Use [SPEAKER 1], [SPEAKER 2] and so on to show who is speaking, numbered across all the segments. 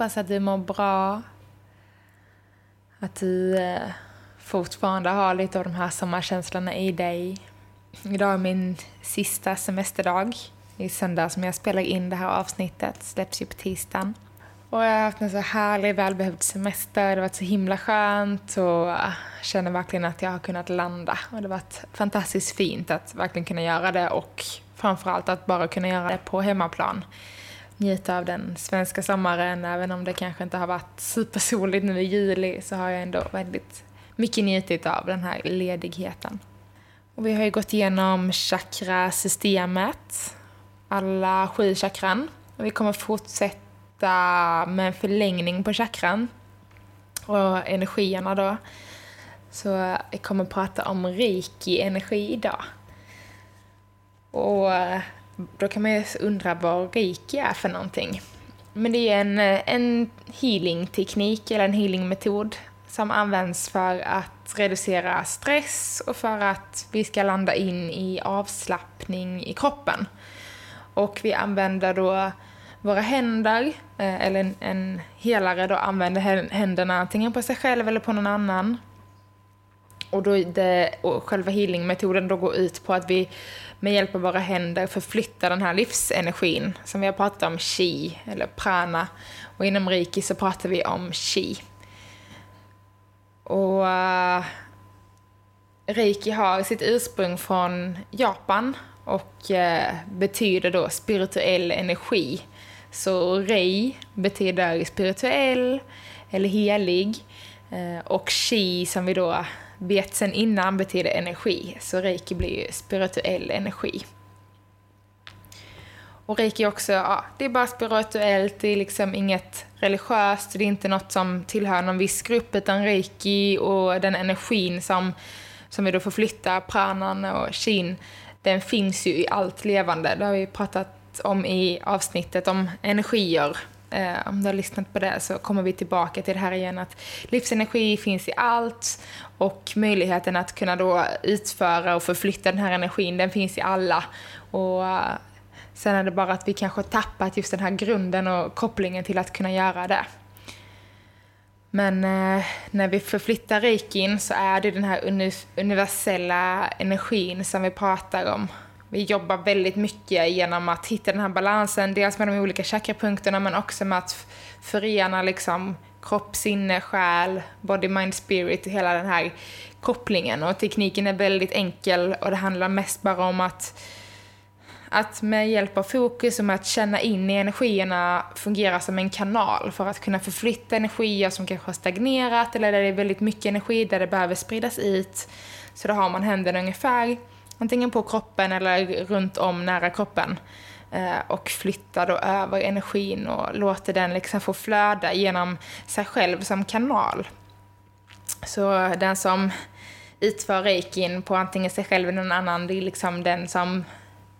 [SPEAKER 1] Hoppas att du mår bra. Att du eh, fortfarande har lite av de här sommarkänslorna i dig. Idag är min sista semesterdag. I söndag som jag spelar in det här avsnittet. Släpps ju på tisdagen. Och jag har haft en så härlig, välbehövd semester. Det har varit så himla skönt och jag känner verkligen att jag har kunnat landa. Och det har varit fantastiskt fint att verkligen kunna göra det och framförallt att bara kunna göra det på hemmaplan njuta av den svenska sommaren. Även om det kanske inte har varit supersoligt nu i juli så har jag ändå väldigt mycket njutit av den här ledigheten. Och vi har ju gått igenom chakrasystemet, alla sju chakran. Och vi kommer fortsätta med en förlängning på chakran och energierna då. Så jag kommer prata om reiki-energi idag. Och då kan man ju undra vad reiki är för någonting. Men det är en, eh, en healing-teknik eller en healing-metod som används för att reducera stress och för att vi ska landa in i avslappning i kroppen. Och vi använder då våra händer, eh, eller en, en helare då använder händerna antingen på sig själv eller på någon annan. Och, då det, och själva healingmetoden då går ut på att vi med hjälp av våra händer förflyttar den här livsenergin som vi har pratat om, chi eller prana. Och inom reiki så pratar vi om chi. Och uh, reiki har sitt ursprung från Japan och uh, betyder då spirituell energi. Så rei betyder spirituell eller helig uh, och chi som vi då vet innan betyder energi, så reiki blir ju spirituell energi. Och reiki också, ja, det är bara spirituellt, det är liksom inget religiöst, det är inte något som tillhör någon viss grupp, utan reiki och den energin som, som vi då får flytta, pranan och shin, den finns ju i allt levande. Det har vi pratat om i avsnittet om energier Eh, om du har lyssnat på det så kommer vi tillbaka till det här igen att livsenergi finns i allt och möjligheten att kunna då utföra och förflytta den här energin, den finns i alla. Och eh, sen är det bara att vi kanske har tappat just den här grunden och kopplingen till att kunna göra det. Men eh, när vi förflyttar reikin så är det den här universella energin som vi pratar om. Vi jobbar väldigt mycket genom att hitta den här balansen, dels med de olika chakrapunkterna men också med att förena liksom kropp, sinne, själ, body, mind, spirit, hela den här kopplingen. Och tekniken är väldigt enkel och det handlar mest bara om att, att med hjälp av fokus och med att känna in i energierna fungera som en kanal för att kunna förflytta energier som kanske har stagnerat eller där det är väldigt mycket energi där det behöver spridas ut. Så då har man händerna ungefär antingen på kroppen eller runt om nära kroppen. Eh, och flyttar då över energin och låter den liksom få flöda genom sig själv som kanal. Så den som utför reikin på antingen sig själv eller någon annan, det är liksom den som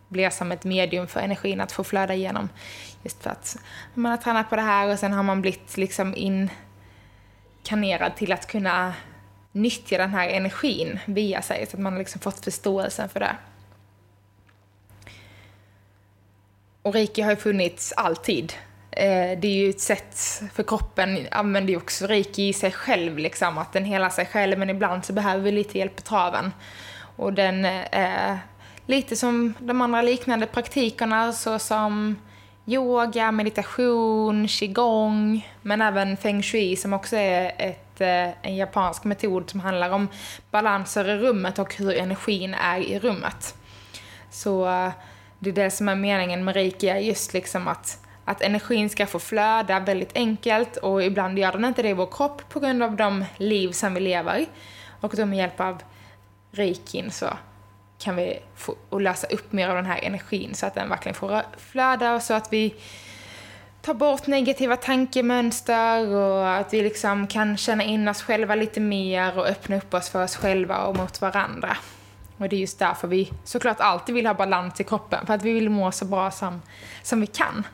[SPEAKER 1] blir som ett medium för energin att få flöda igenom. Just för att man har tränat på det här och sen har man blivit liksom inkarnerad till att kunna nyttja den här energin via sig, så att man har liksom fått förståelsen för det. Och reiki har ju funnits alltid. Eh, det är ju ett sätt, för kroppen använder ju också reiki i sig själv, liksom, att den hela sig själv, men ibland så behöver vi lite hjälp på traven. Och den är lite som de andra liknande praktikerna, såsom yoga, meditation, qigong, men även feng shui som också är ett, Eh, en japansk metod som handlar om balanser i rummet och hur energin är i rummet. Så eh, det är det som är meningen med reiki, just liksom att, att energin ska få flöda väldigt enkelt och ibland gör den inte det i vår kropp på grund av de liv som vi lever. Och då med hjälp av reikin så kan vi få och lösa upp mer av den här energin så att den verkligen får flöda och så att vi ta bort negativa tankemönster och att vi liksom kan känna in oss själva lite mer och öppna upp oss för oss själva och mot varandra. Och det är just därför vi såklart alltid vill ha balans i kroppen, för att vi vill må så bra som, som vi kan.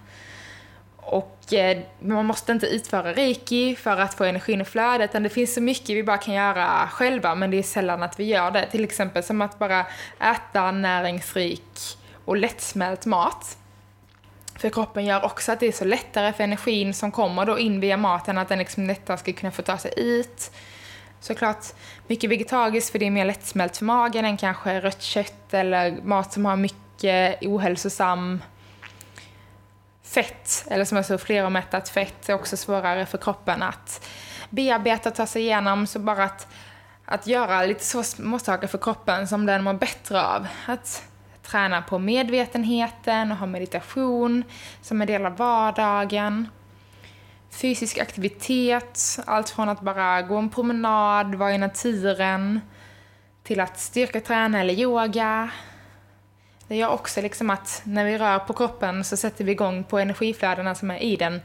[SPEAKER 1] Och eh, man måste inte utföra reiki för att få energin i flödet, utan det finns så mycket vi bara kan göra själva, men det är sällan att vi gör det. Till exempel som att bara äta näringsrik och lättsmält mat. För kroppen gör också att det är så lättare för energin som kommer då in via maten, att den liksom lättare ska kunna få ta sig ut. Såklart mycket vegetariskt för det är mer lättsmält för magen än kanske rött kött eller mat som har mycket ohälsosam fett, eller som är så fleromättat fett är också svårare för kroppen att bearbeta och ta sig igenom. Så bara att, att göra lite så små saker för kroppen som den mår bättre av. Att träna på medvetenheten och ha meditation som en del av vardagen. Fysisk aktivitet, allt från att bara gå en promenad, vara i naturen, till att styrketräna eller yoga. Det gör också liksom att när vi rör på kroppen så sätter vi igång på energiflödena som är i den,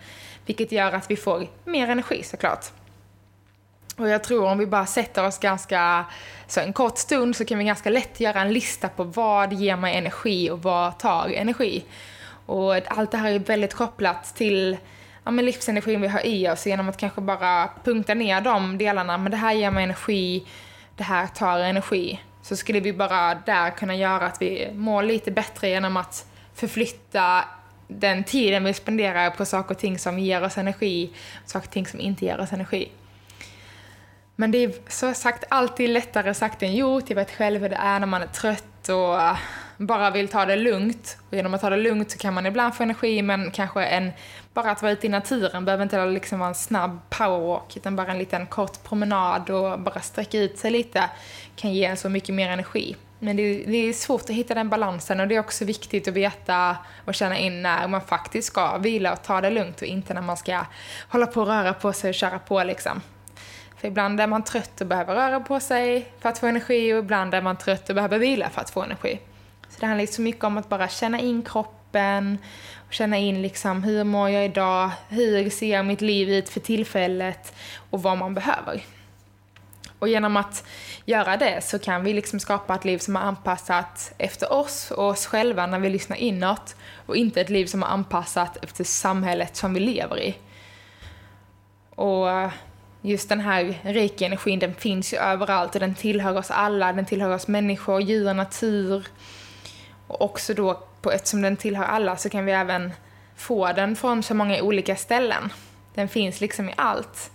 [SPEAKER 1] vilket gör att vi får mer energi såklart. Och jag tror om vi bara sätter oss ganska, så en kort stund så kan vi ganska lätt göra en lista på vad ger mig energi och vad tar energi. Och allt det här är väldigt kopplat till ja, men livsenergin vi har i oss genom att kanske bara punkta ner de delarna. Men det här ger mig energi, det här tar energi. Så skulle vi bara där kunna göra att vi mår lite bättre genom att förflytta den tiden vi spenderar på saker och ting som ger oss energi och saker och ting som inte ger oss energi. Men det är så sagt alltid lättare sagt än gjort. Jag vet själv hur det är när man är trött och eh, bara vill ta det lugnt. Och genom att ta det lugnt så kan man ibland få energi men kanske en, bara att vara ute i naturen behöver inte liksom vara en snabb powerwalk utan bara en liten kort promenad och bara sträcka ut sig lite kan ge en så mycket mer energi. Men det är, det är svårt att hitta den balansen och det är också viktigt att veta och känna in när man faktiskt ska vila och ta det lugnt och inte när man ska hålla på och röra på sig och köra på liksom. För ibland är man trött och behöver röra på sig för att få energi och ibland är man trött och behöver vila för att få energi. Så det handlar så mycket om att bara känna in kroppen och känna in liksom hur mår jag idag, hur ser mitt liv ut för tillfället och vad man behöver. Och genom att göra det så kan vi liksom skapa ett liv som är anpassat efter oss och oss själva när vi lyssnar inåt och inte ett liv som är anpassat efter samhället som vi lever i. Och just den här rika energin den finns ju överallt och den tillhör oss alla, den tillhör oss människor, djur, natur. Och också då, på, eftersom den tillhör alla, så kan vi även få den från så många olika ställen. Den finns liksom i allt.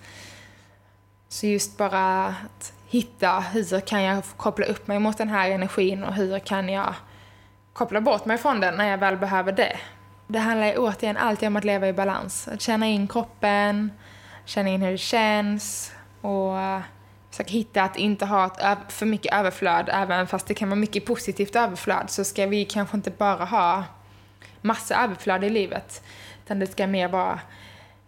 [SPEAKER 1] Så just bara att hitta hur kan jag koppla upp mig mot den här energin och hur kan jag koppla bort mig från den när jag väl behöver det. Det handlar återigen alltid om att leva i balans. Att känna in kroppen, känna in hur det känns och eh, försöka hitta att inte ha ett för mycket överflöd. Även fast det kan vara mycket positivt överflöd så ska vi kanske inte bara ha massa överflöd i livet. Utan det ska mer vara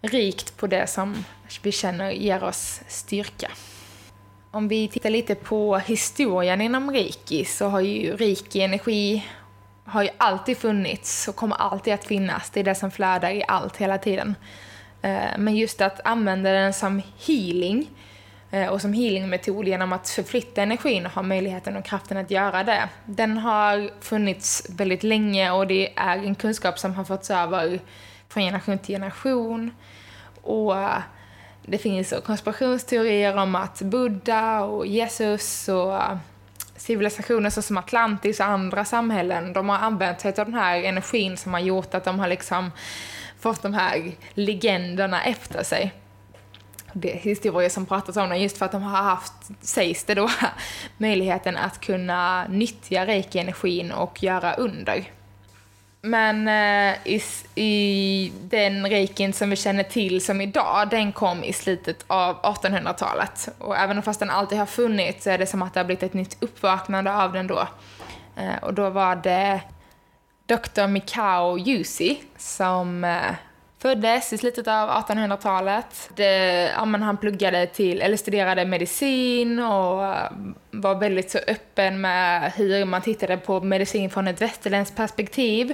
[SPEAKER 1] rikt på det som vi känner ger oss styrka. Om vi tittar lite på historien inom reiki så har ju reiki-energi har ju alltid funnits och kommer alltid att finnas. Det är det som flödar i allt hela tiden. Eh, men just att använda den som healing eh, och som healingmetod genom att förflytta energin och ha möjligheten och kraften att göra det. Den har funnits väldigt länge och det är en kunskap som har förts över från generation till generation. Och det finns konspirationsteorier om att Buddha och Jesus och civilisationer såsom Atlantis och andra samhällen, de har använt sig av den här energin som har gjort att de har liksom fått de här legenderna efter sig. Det är historier som pratas om just för att de har haft, sägs det då, möjligheten att kunna nyttja reiki-energin och göra under. Men eh, i, i, den reikin som vi känner till som idag, den kom i slutet av 1800-talet. Och även fast den alltid har funnits så är det som att det har blivit ett nytt uppvaknande av den då. Eh, och då var det Dr. Mikao Yusi som eh, föddes i slutet av 1800-talet. Ja, han pluggade till, eller studerade medicin och eh, var väldigt så öppen med hur man tittade på medicin från ett västerländskt perspektiv.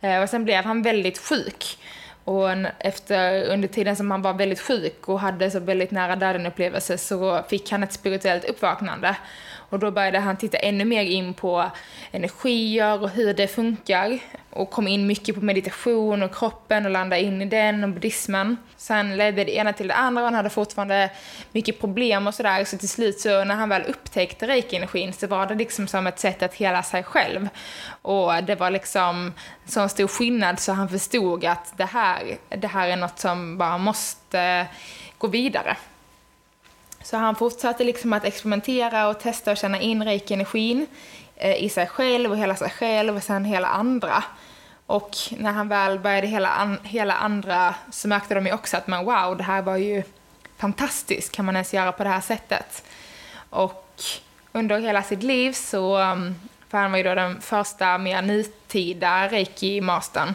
[SPEAKER 1] Eh, och sen blev han väldigt sjuk. Och efter, under tiden som han var väldigt sjuk och hade så väldigt nära döden upplevelse så fick han ett spirituellt uppvaknande. Och då började han titta ännu mer in på energier och hur det funkar. Och kom in mycket på meditation och kroppen och landade in i den och buddhismen. Sen ledde det ena till det andra och han hade fortfarande mycket problem och sådär. Så till slut så när han väl upptäckte reiki-energin så var det liksom som ett sätt att hela sig själv. Och det var liksom sån stor skillnad så han förstod att det här, det här är något som bara måste gå vidare. Så han fortsatte liksom att experimentera och testa och känna in reiki-energin Eh, i sig själv och hela sig själv och sen hela andra. Och när han väl började hela, an, hela andra så märkte de ju också att man, wow, det här var ju fantastiskt, kan man ens göra på det här sättet? Och under hela sitt liv så, mm, för han var ju då den första mer nutida reiki-mastern.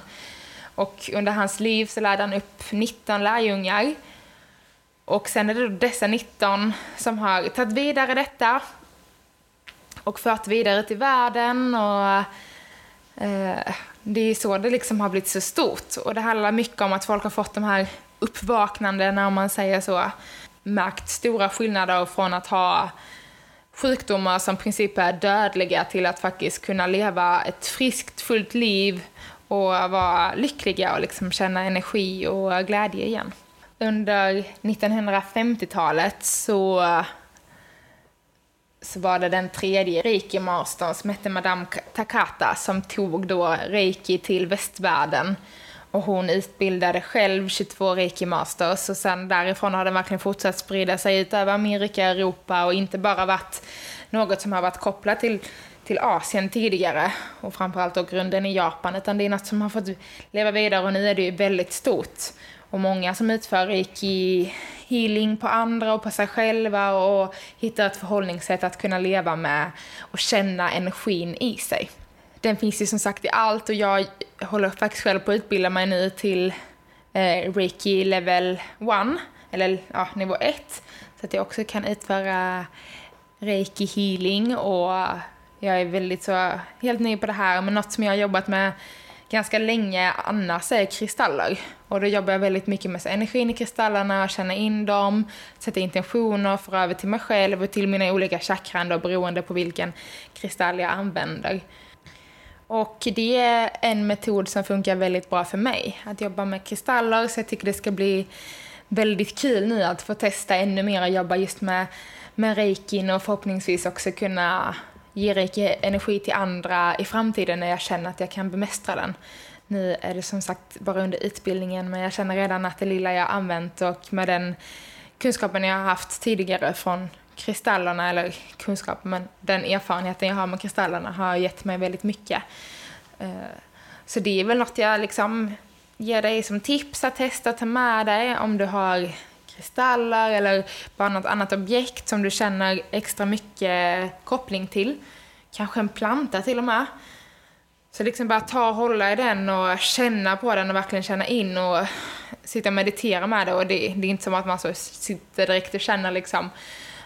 [SPEAKER 1] Och under hans liv så lärde han upp 19 lärjungar och sen är det då dessa 19 som har tagit vidare detta och fört vidare till världen och eh, det är så det liksom har blivit så stort. Och det handlar mycket om att folk har fått de här uppvaknandena, om man säger så, märkt stora skillnader från att ha sjukdomar som i princip är dödliga till att faktiskt kunna leva ett friskt, fullt liv och vara lyckliga och liksom känna energi och glädje igen under 1950-talet så, så var det den tredje reiki-mastern som hette Madame Takata som tog då reiki till västvärlden. Och hon utbildade själv 22 reiki-masters och sen därifrån har den verkligen fortsatt sprida sig ut över Amerika, Europa och inte bara varit något som har varit kopplat till till Asien tidigare och framförallt då grunden i Japan utan det är något som har fått leva vidare och nu är det ju väldigt stort och många som utför reiki healing på andra och på sig själva och hittar ett förhållningssätt att kunna leva med och känna energin i sig. Den finns ju som sagt i allt och jag håller faktiskt själv på att utbilda mig nu till eh, reiki level 1, eller ja, nivå 1, så att jag också kan utföra reiki healing och jag är väldigt så helt ny på det här men något som jag har jobbat med ganska länge annars är kristaller. Och då jobbar jag väldigt mycket med energin i kristallerna, känna in dem, sätta intentioner, för över till mig själv och till mina olika chakran då, beroende på vilken kristall jag använder. Och det är en metod som funkar väldigt bra för mig, att jobba med kristaller, så jag tycker det ska bli väldigt kul nu att få testa ännu mer och jobba just med, med reikin och förhoppningsvis också kunna ger energi till andra i framtiden när jag känner att jag kan bemästra den. Nu är det som sagt bara under utbildningen men jag känner redan att det lilla jag använt och med den kunskapen jag har haft tidigare från kristallerna, eller kunskap, men den erfarenheten jag har med kristallerna har gett mig väldigt mycket. Eh, så det är väl något jag liksom ger dig som tips att testa och ta med dig om du har kristaller eller bara något annat objekt som du känner extra mycket koppling till. Kanske en planta till och med. Så liksom bara ta och hålla i den och känna på den och verkligen känna in och sitta och meditera med det. Och det, det är inte som att man så sitter direkt och känner liksom.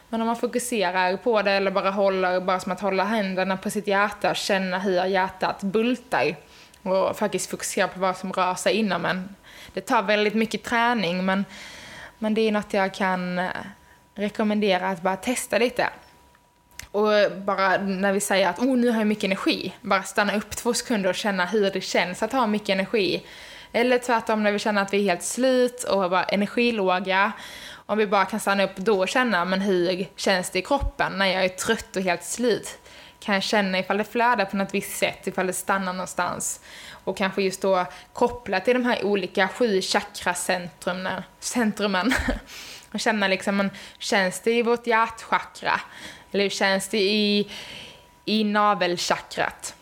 [SPEAKER 1] Men om man fokuserar på det eller bara håller, bara som att hålla händerna på sitt hjärta, känna hur hjärtat bultar och faktiskt fokusera på vad som rör sig inom en. Det tar väldigt mycket träning men men det är något jag kan eh, rekommendera att bara testa lite. Och bara när vi säger att oh, nu har jag mycket energi, bara stanna upp två sekunder och känna hur det känns att ha mycket energi. Eller tvärtom när vi känner att vi är helt slut och bara energilåga. Om vi bara kan stanna upp då och känna, men hur känns det i kroppen när jag är trött och helt slut? Kan jag känna ifall det flödar på något visst sätt, ifall det stannar någonstans? Och kanske just då kopplat till de här olika sju chakracentrumen och känna liksom, men, känns det i vårt hjärtchakra? Eller hur känns det i, i navelchakrat?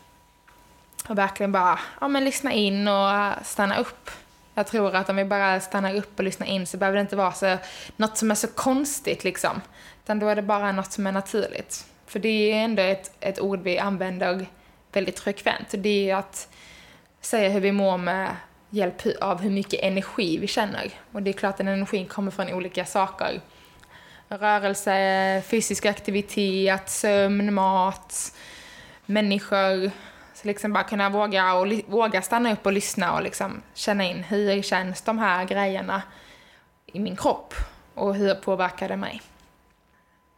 [SPEAKER 1] Och verkligen bara, ja men lyssna in och stanna upp. Jag tror att om vi bara stannar upp och lyssnar in så behöver det inte vara så, något som är så konstigt liksom. Utan då är det bara något som är naturligt. För det är ändå ett, ett ord vi använder väldigt frekvent. Det är att säga hur vi mår med hjälp av hur mycket energi vi känner. Och det är klart att den energin kommer från olika saker. Rörelse, fysisk aktivitet, sömn, mat, människor. Så liksom bara kunna våga, och, våga stanna upp och lyssna och liksom känna in hur känns de här grejerna i min kropp och hur påverkar det mig?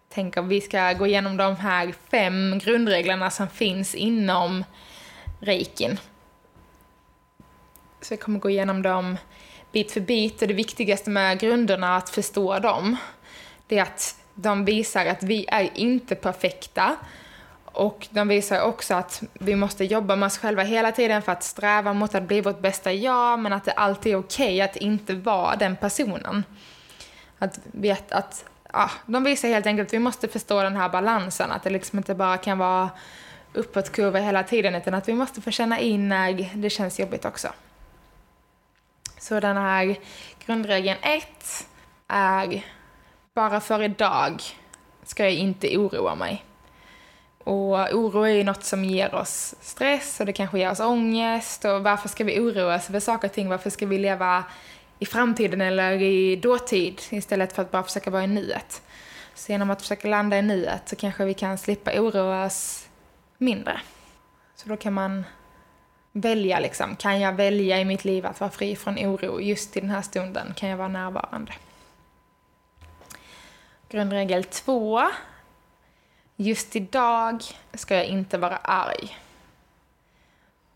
[SPEAKER 1] Tänk om vi ska gå igenom de här fem grundreglerna som finns inom reikin. Så jag kommer gå igenom dem bit för bit och det viktigaste med grunderna att förstå dem, det är att de visar att vi är inte perfekta och de visar också att vi måste jobba med oss själva hela tiden för att sträva mot att bli vårt bästa jag, men att det alltid är okej okay att inte vara den personen. Att veta att, ja, de visar helt enkelt att vi måste förstå den här balansen, att det liksom inte bara kan vara uppåtkurva hela tiden, utan att vi måste få känna in när det känns jobbigt också. Så den här grundregeln 1 är bara för idag ska jag inte oroa mig. Och oro är ju något som ger oss stress och det kanske ger oss ångest. Och varför ska vi oroa oss för saker och ting? Varför ska vi leva i framtiden eller i dåtid istället för att bara försöka vara i nuet? Så genom att försöka landa i nuet så kanske vi kan slippa oroa oss mindre. Så då kan man välja liksom. Kan jag välja i mitt liv att vara fri från oro just i den här stunden? Kan jag vara närvarande? Grundregel två Just idag ska jag inte vara arg.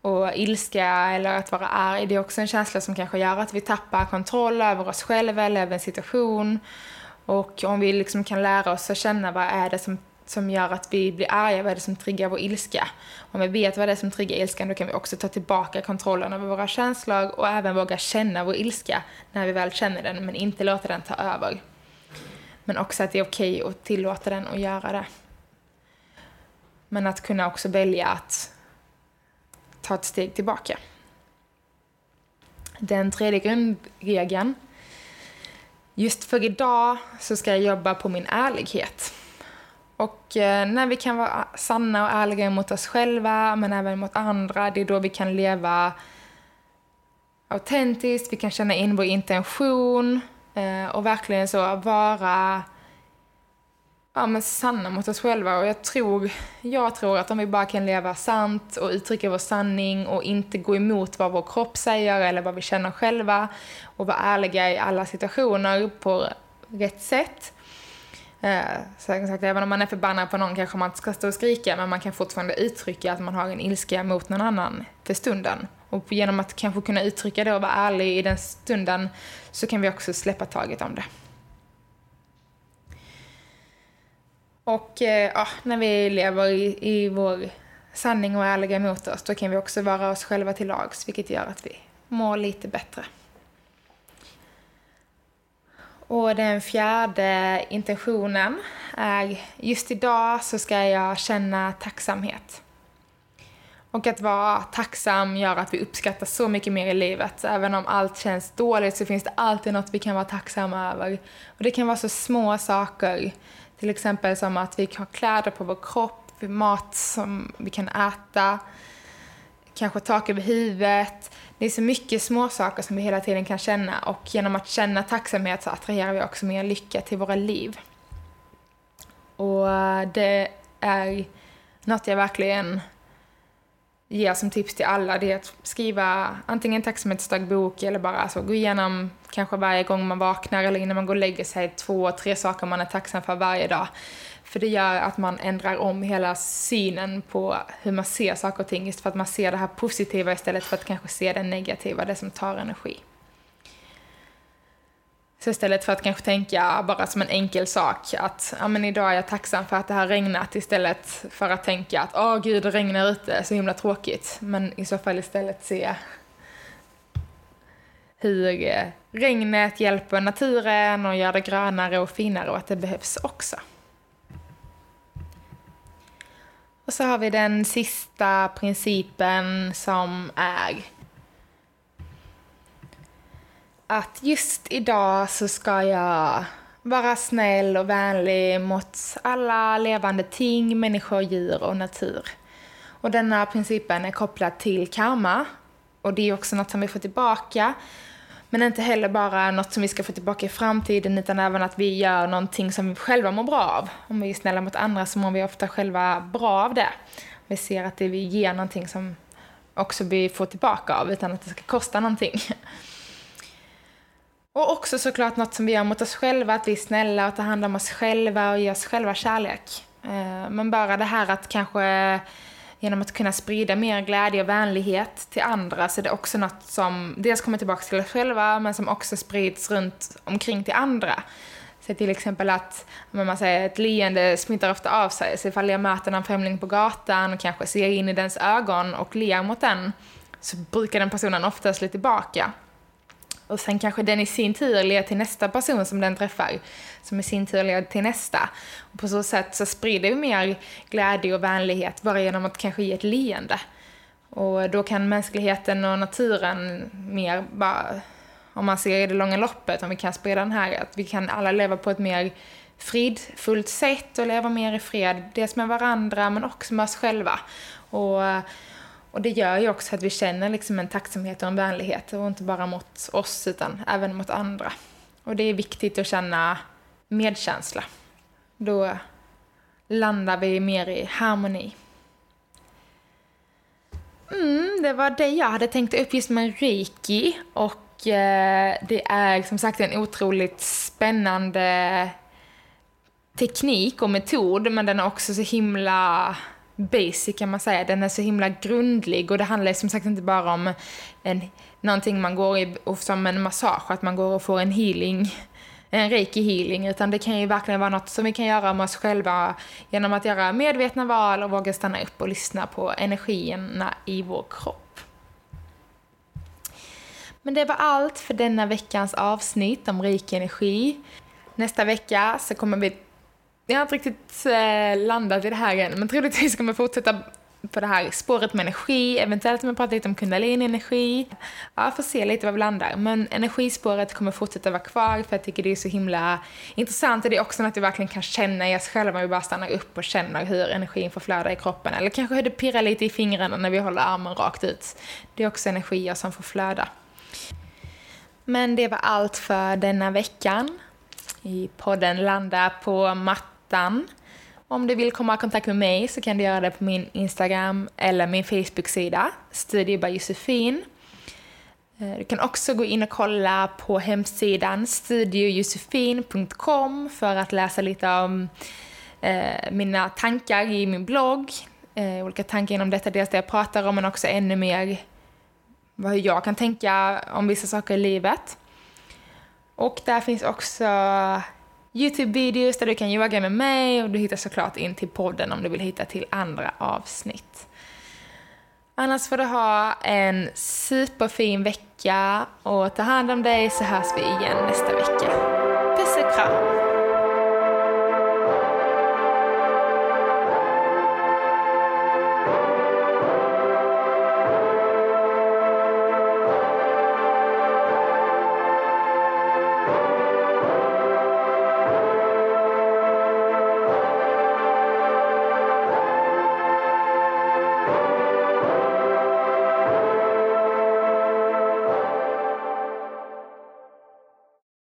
[SPEAKER 1] Och ilska eller att vara arg, det är också en känsla som kanske gör att vi tappar kontroll över oss själva eller över en situation. Och om vi liksom kan lära oss att känna vad är det som, som gör att vi blir arga, vad är det som triggar vår ilska? Om vi vet vad det är som triggar ilskan, då kan vi också ta tillbaka kontrollen över våra känslor och även våga känna vår ilska när vi väl känner den, men inte låta den ta över. Men också att det är okej okay att tillåta den att göra det. Men att kunna också välja att ta ett steg tillbaka. Den tredje grundregeln. Just för idag så ska jag jobba på min ärlighet. Och eh, när vi kan vara sanna och ärliga mot oss själva, men även mot andra, det är då vi kan leva autentiskt, vi kan känna in vår intention eh, och verkligen så vara ja, men sanna mot oss själva. Och jag tror, jag tror att om vi bara kan leva sant och uttrycka vår sanning och inte gå emot vad vår kropp säger eller vad vi känner själva och vara ärliga i alla situationer på rätt sätt. Eh, som sagt, även om man är förbannad på någon kanske man inte ska stå och skrika men man kan fortfarande uttrycka att man har en ilska mot någon annan för stunden. Och genom att kanske kunna uttrycka det och vara ärlig i den stunden så kan vi också släppa taget om det. Och eh, ja, när vi lever i, i vår sanning och är ärliga mot oss, då kan vi också vara oss själva till lags, vilket gör att vi mår lite bättre. Och den fjärde intentionen är just idag så ska jag känna tacksamhet. Och att vara tacksam gör att vi uppskattar så mycket mer i livet. Även om allt känns dåligt så finns det alltid något vi kan vara tacksamma över. Och det kan vara så små saker till exempel som att vi har kläder på vår kropp, mat som vi kan äta, kanske tak över huvudet. Det är så mycket små saker som vi hela tiden kan känna och genom att känna tacksamhet så attraherar vi också mer lycka till våra liv. Och eh, det är något jag verkligen ger som tips till alla det är att skriva antingen tacksamhetsdagbok eller bara alltså, gå igenom kanske varje gång man vaknar eller innan man går och lägger sig två, tre saker man är tacksam för varje dag. För det gör att man ändrar om hela synen på hur man ser saker och ting just för att man ser det här positiva istället för att kanske se det negativa, det som tar energi. Så istället för att kanske tänka bara som en enkel sak att ja, men idag är jag tacksam för att det har regnat istället för att tänka att åh gud det regnar ute, så himla tråkigt. Men i så fall istället se hur eh, regnet hjälper naturen och gör det grönare och finare och att det behövs också. Och så har vi den sista principen som är att just idag så ska jag vara snäll och vänlig mot alla levande ting, människor, djur och natur. Och denna principen är kopplad till karma Och det är också något som vi får tillbaka. Men inte heller bara något som vi ska få tillbaka i framtiden utan även att vi gör någonting som vi själva mår bra av. Om vi är snälla mot andra så mår vi ofta själva bra av det. Vi ser att det vi ger någonting som också vi får tillbaka av utan att det ska kosta någonting. Och också såklart något som vi gör mot oss själva, att vi är snälla och tar hand om oss själva och ger oss själva kärlek. Eh, men bara det här att kanske genom att kunna sprida mer glädje och vänlighet till andra så är det också något som dels kommer tillbaka till oss själva men som också sprids runt omkring till andra. Så till exempel att man säger, ett leende smittar ofta av sig. Så ifall jag möter en främling på gatan och kanske ser in i dens ögon och ler mot den så brukar den personen ofta slå tillbaka. Och sen kanske den i sin tur leder till nästa person som den träffar, som i sin tur leder till nästa. Och på så sätt så sprider vi mer glädje och vänlighet bara genom att kanske ge ett leende. Och då kan mänskligheten och naturen mer bara, om man ser i det långa loppet, om vi kan sprida den här, att vi kan alla leva på ett mer fridfullt sätt och leva mer i fred, dels med varandra men också med oss själva. Och och det gör ju också att vi känner liksom en tacksamhet och en vänlighet, och inte bara mot oss utan även mot andra. Och det är viktigt att känna medkänsla. Då landar vi mer i harmoni. Mm, det var det jag hade tänkt upp just med reiki och eh, det är som sagt en otroligt spännande teknik och metod men den är också så himla basic kan man säga. Den är så himla grundlig och det handlar som sagt inte bara om en, någonting man går i, som en massage, att man går och får en healing, en reiki healing, utan det kan ju verkligen vara något som vi kan göra med oss själva genom att göra medvetna val och våga stanna upp och lyssna på energierna i vår kropp. Men det var allt för denna veckans avsnitt om reiki energi. Nästa vecka så kommer vi jag har inte riktigt eh, landat i det här än, men troligtvis kommer jag fortsätta på det här spåret med energi, eventuellt kommer jag prata lite om kundalini-energi. Ja, jag får se lite var vi landar. Men energispåret kommer fortsätta vara kvar för jag tycker det är så himla intressant och det är också något vi verkligen kan känna i oss själva, vi bara stannar upp och känner hur energin får flöda i kroppen. Eller kanske hur det pirrar lite i fingrarna när vi håller armen rakt ut. Det är också energier som får flöda. Men det var allt för denna veckan. I podden Landa på matt ettan. Om du vill komma i kontakt med mig så kan du göra det på min Instagram eller min Facebook-sida, Studio by Josefin. Eh, du kan också gå in och kolla på hemsidan studiojosefin.com för att läsa lite om eh, mina tankar i min blogg. Eh, olika tankar inom detta, dels det jag pratar om men också ännu mer vad jag kan tänka om vissa saker i livet. Och där finns också Youtube-videos där du kan yoga med mig och du hittar såklart in till podden om du vill hitta till andra avsnitt. Annars får du ha en superfin vecka och ta hand om dig så hörs vi igen nästa vecka. Puss och kram!